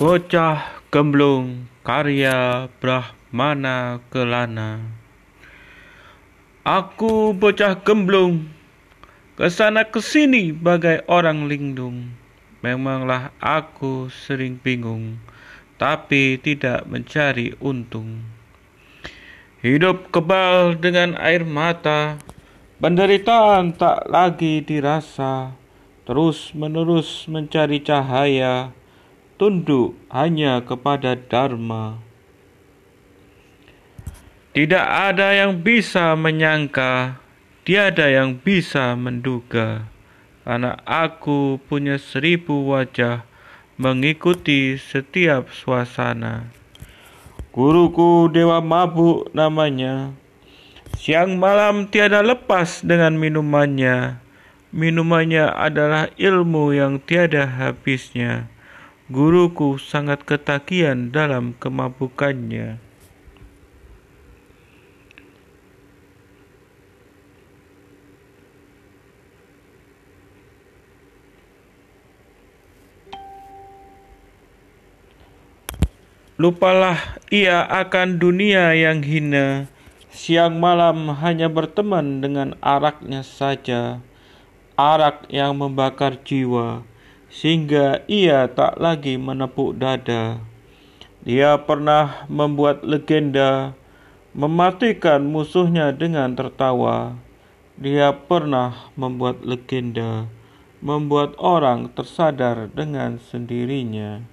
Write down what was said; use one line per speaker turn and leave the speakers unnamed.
Bocah Gemblung karya Brahmana Kelana. Aku bocah gemblung Ke sana ke sini bagai orang lindung. Memanglah aku sering bingung Tapi tidak mencari untung. Hidup kebal dengan air mata Penderitaan tak lagi dirasa. Terus menerus mencari cahaya tunduk hanya kepada Dharma. Tidak ada yang bisa menyangka, tiada yang bisa menduga, karena aku punya seribu wajah mengikuti setiap suasana. Guruku Dewa Mabuk namanya, siang malam tiada lepas dengan minumannya. Minumannya adalah ilmu yang tiada habisnya. Guruku sangat ketakian dalam kemabukannya. Lupalah ia akan dunia yang hina, siang malam hanya berteman dengan araknya saja, arak yang membakar jiwa sehingga ia tak lagi menepuk dada. Dia pernah membuat legenda, mematikan musuhnya dengan tertawa. Dia pernah membuat legenda, membuat orang tersadar dengan sendirinya.